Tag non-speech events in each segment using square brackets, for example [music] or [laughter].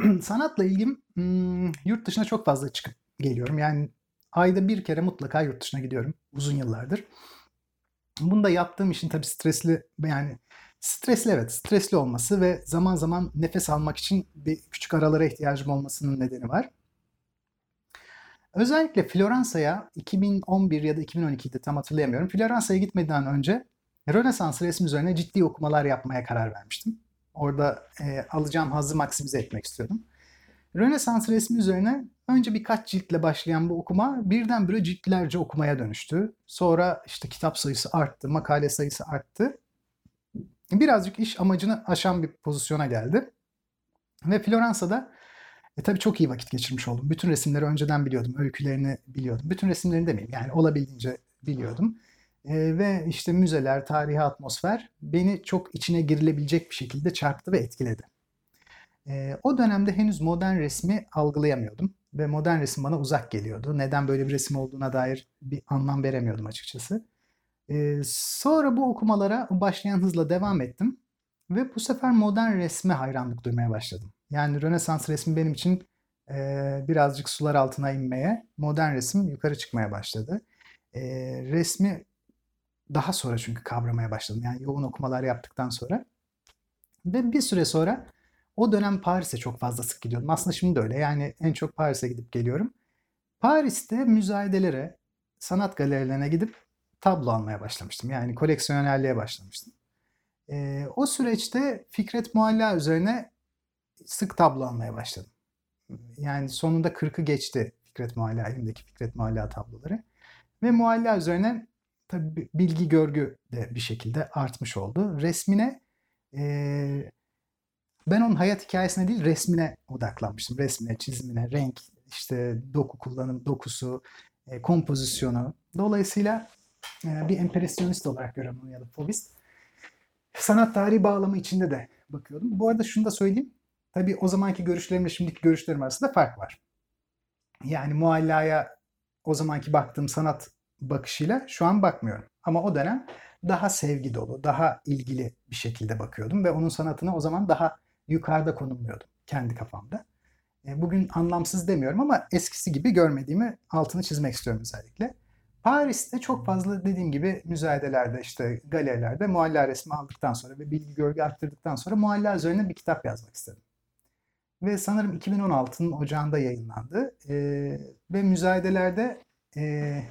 [clears throat] Sanatla ilgim hmm, yurt dışına çok fazla çıkıp geliyorum. Yani ayda bir kere mutlaka yurt dışına gidiyorum uzun yıllardır. Bunu da yaptığım için tabii stresli yani stresli evet stresli olması ve zaman zaman nefes almak için bir küçük aralara ihtiyacım olmasının nedeni var. Özellikle Floransa'ya 2011 ya da 2012'de tam hatırlayamıyorum. Floransa'ya gitmeden önce Rönesans resim üzerine ciddi okumalar yapmaya karar vermiştim. Orada e, alacağım hazzı maksimize etmek istiyordum. Rönesans resmi üzerine önce birkaç ciltle başlayan bu okuma birdenbire ciltlerce okumaya dönüştü. Sonra işte kitap sayısı arttı, makale sayısı arttı. Birazcık iş amacını aşan bir pozisyona geldi. Ve Floransa'da e, tabii çok iyi vakit geçirmiş oldum. Bütün resimleri önceden biliyordum, öykülerini biliyordum. Bütün resimlerini demeyeyim yani olabildiğince biliyordum. E, ve işte müzeler, tarihi atmosfer beni çok içine girilebilecek bir şekilde çarptı ve etkiledi. E, o dönemde henüz modern resmi algılayamıyordum ve modern resim bana uzak geliyordu. Neden böyle bir resim olduğuna dair bir anlam veremiyordum açıkçası. E, sonra bu okumalara başlayan hızla devam ettim ve bu sefer modern resme hayranlık duymaya başladım. Yani Rönesans resmi benim için e, birazcık sular altına inmeye, modern resim yukarı çıkmaya başladı. E, resmi daha sonra çünkü kavramaya başladım. Yani yoğun okumalar yaptıktan sonra. Ve bir süre sonra o dönem Paris'e çok fazla sık gidiyordum. Aslında şimdi de öyle. Yani en çok Paris'e gidip geliyorum. Paris'te müzayedelere, sanat galerilerine gidip tablo almaya başlamıştım. Yani koleksiyonerliğe başlamıştım. E, o süreçte Fikret Mualla üzerine sık tablo almaya başladım. Yani sonunda 40'ı geçti Fikret Mualla, elimdeki Fikret Mualla tabloları. Ve Mualla üzerine tabii bilgi görgü de bir şekilde artmış oldu. Resmine e, ben onun hayat hikayesine değil resmine odaklanmıştım. Resmine, çizimine, renk, işte doku kullanım, dokusu, e, kompozisyonu. Dolayısıyla e, bir empresyonist olarak görüyorum onu ya da fobist. Sanat tarihi bağlamı içinde de bakıyordum. Bu arada şunu da söyleyeyim. Tabii o zamanki görüşlerimle şimdiki görüşlerim arasında fark var. Yani muallaya o zamanki baktığım sanat bakışıyla şu an bakmıyorum. Ama o dönem daha sevgi dolu, daha ilgili bir şekilde bakıyordum ve onun sanatını o zaman daha yukarıda konumluyordum kendi kafamda. E, bugün anlamsız demiyorum ama eskisi gibi görmediğimi altını çizmek istiyorum özellikle. Paris'te çok fazla dediğim gibi müzayedelerde işte galerilerde mualla resmi aldıktan sonra ve bilgi görgü arttırdıktan sonra mualla üzerine bir kitap yazmak istedim. Ve sanırım 2016'nın ocağında yayınlandı. E, ve müzayedelerde e,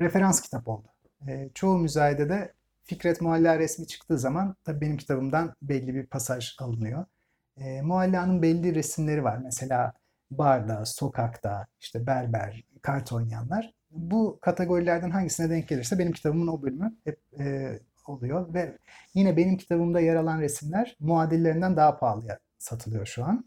referans kitap oldu. E, çoğu müzayedede Fikret Mualla resmi çıktığı zaman tabii benim kitabımdan belli bir pasaj alınıyor. E, Mualla'nın belli resimleri var. Mesela barda, sokakta, işte berber, kart oynayanlar. Bu kategorilerden hangisine denk gelirse benim kitabımın o bölümü hep e, oluyor ve yine benim kitabımda yer alan resimler muadillerinden daha pahalıya satılıyor şu an.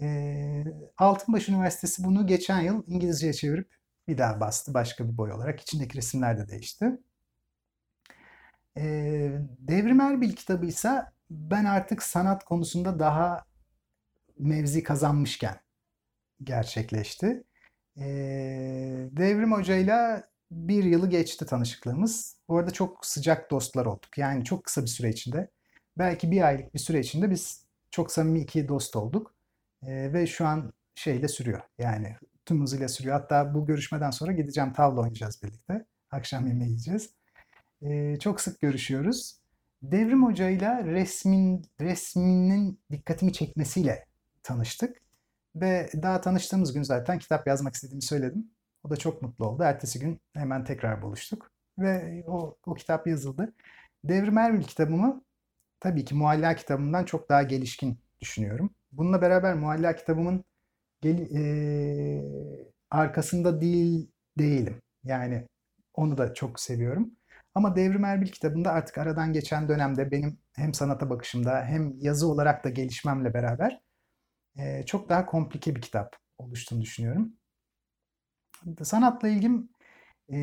E, Altınbaş Üniversitesi bunu geçen yıl İngilizceye çevirip bir daha bastı başka bir boy olarak. İçindeki resimler de değişti. E, Devrim Erbil kitabı ise ben artık sanat konusunda daha mevzi kazanmışken gerçekleşti. E, Devrim Hoca'yla bir yılı geçti tanışıklığımız. Bu arada çok sıcak dostlar olduk. Yani çok kısa bir süre içinde. Belki bir aylık bir süre içinde biz çok samimi iki dost olduk. E, ve şu an şeyle sürüyor. Yani tüm hızıyla sürüyor. Hatta bu görüşmeden sonra gideceğim tavla oynayacağız birlikte. Akşam yemeği yiyeceğiz. Ee, çok sık görüşüyoruz. Devrim Hoca ile resmin, resminin dikkatimi çekmesiyle tanıştık. Ve daha tanıştığımız gün zaten kitap yazmak istediğimi söyledim. O da çok mutlu oldu. Ertesi gün hemen tekrar buluştuk. Ve o, o kitap yazıldı. Devrim Erbil kitabımı tabii ki Mualla kitabımdan çok daha gelişkin düşünüyorum. Bununla beraber Mualla kitabımın gel, e, arkasında değil değilim. Yani onu da çok seviyorum. Ama Devrim Erbil kitabında artık aradan geçen dönemde benim hem sanata bakışımda hem yazı olarak da gelişmemle beraber e, çok daha komplike bir kitap oluştuğunu düşünüyorum. Sanatla ilgim e,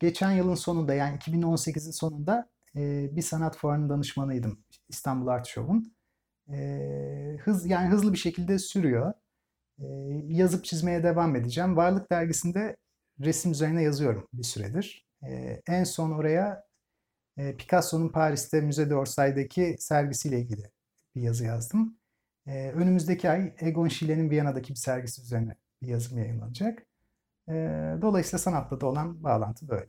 geçen yılın sonunda yani 2018'in sonunda e, bir sanat fuarının danışmanıydım İstanbul Art Show'un. E, hız yani hızlı bir şekilde sürüyor yazıp çizmeye devam edeceğim. Varlık dergisinde resim üzerine yazıyorum bir süredir. En son oraya Picasso'nun Paris'te Müze d'Orsay'daki sergisiyle ilgili bir yazı yazdım. E, önümüzdeki ay Egon Schille'nin Viyana'daki bir sergisi üzerine bir yazım yayınlanacak. E, dolayısıyla sanatla da olan bağlantı böyle.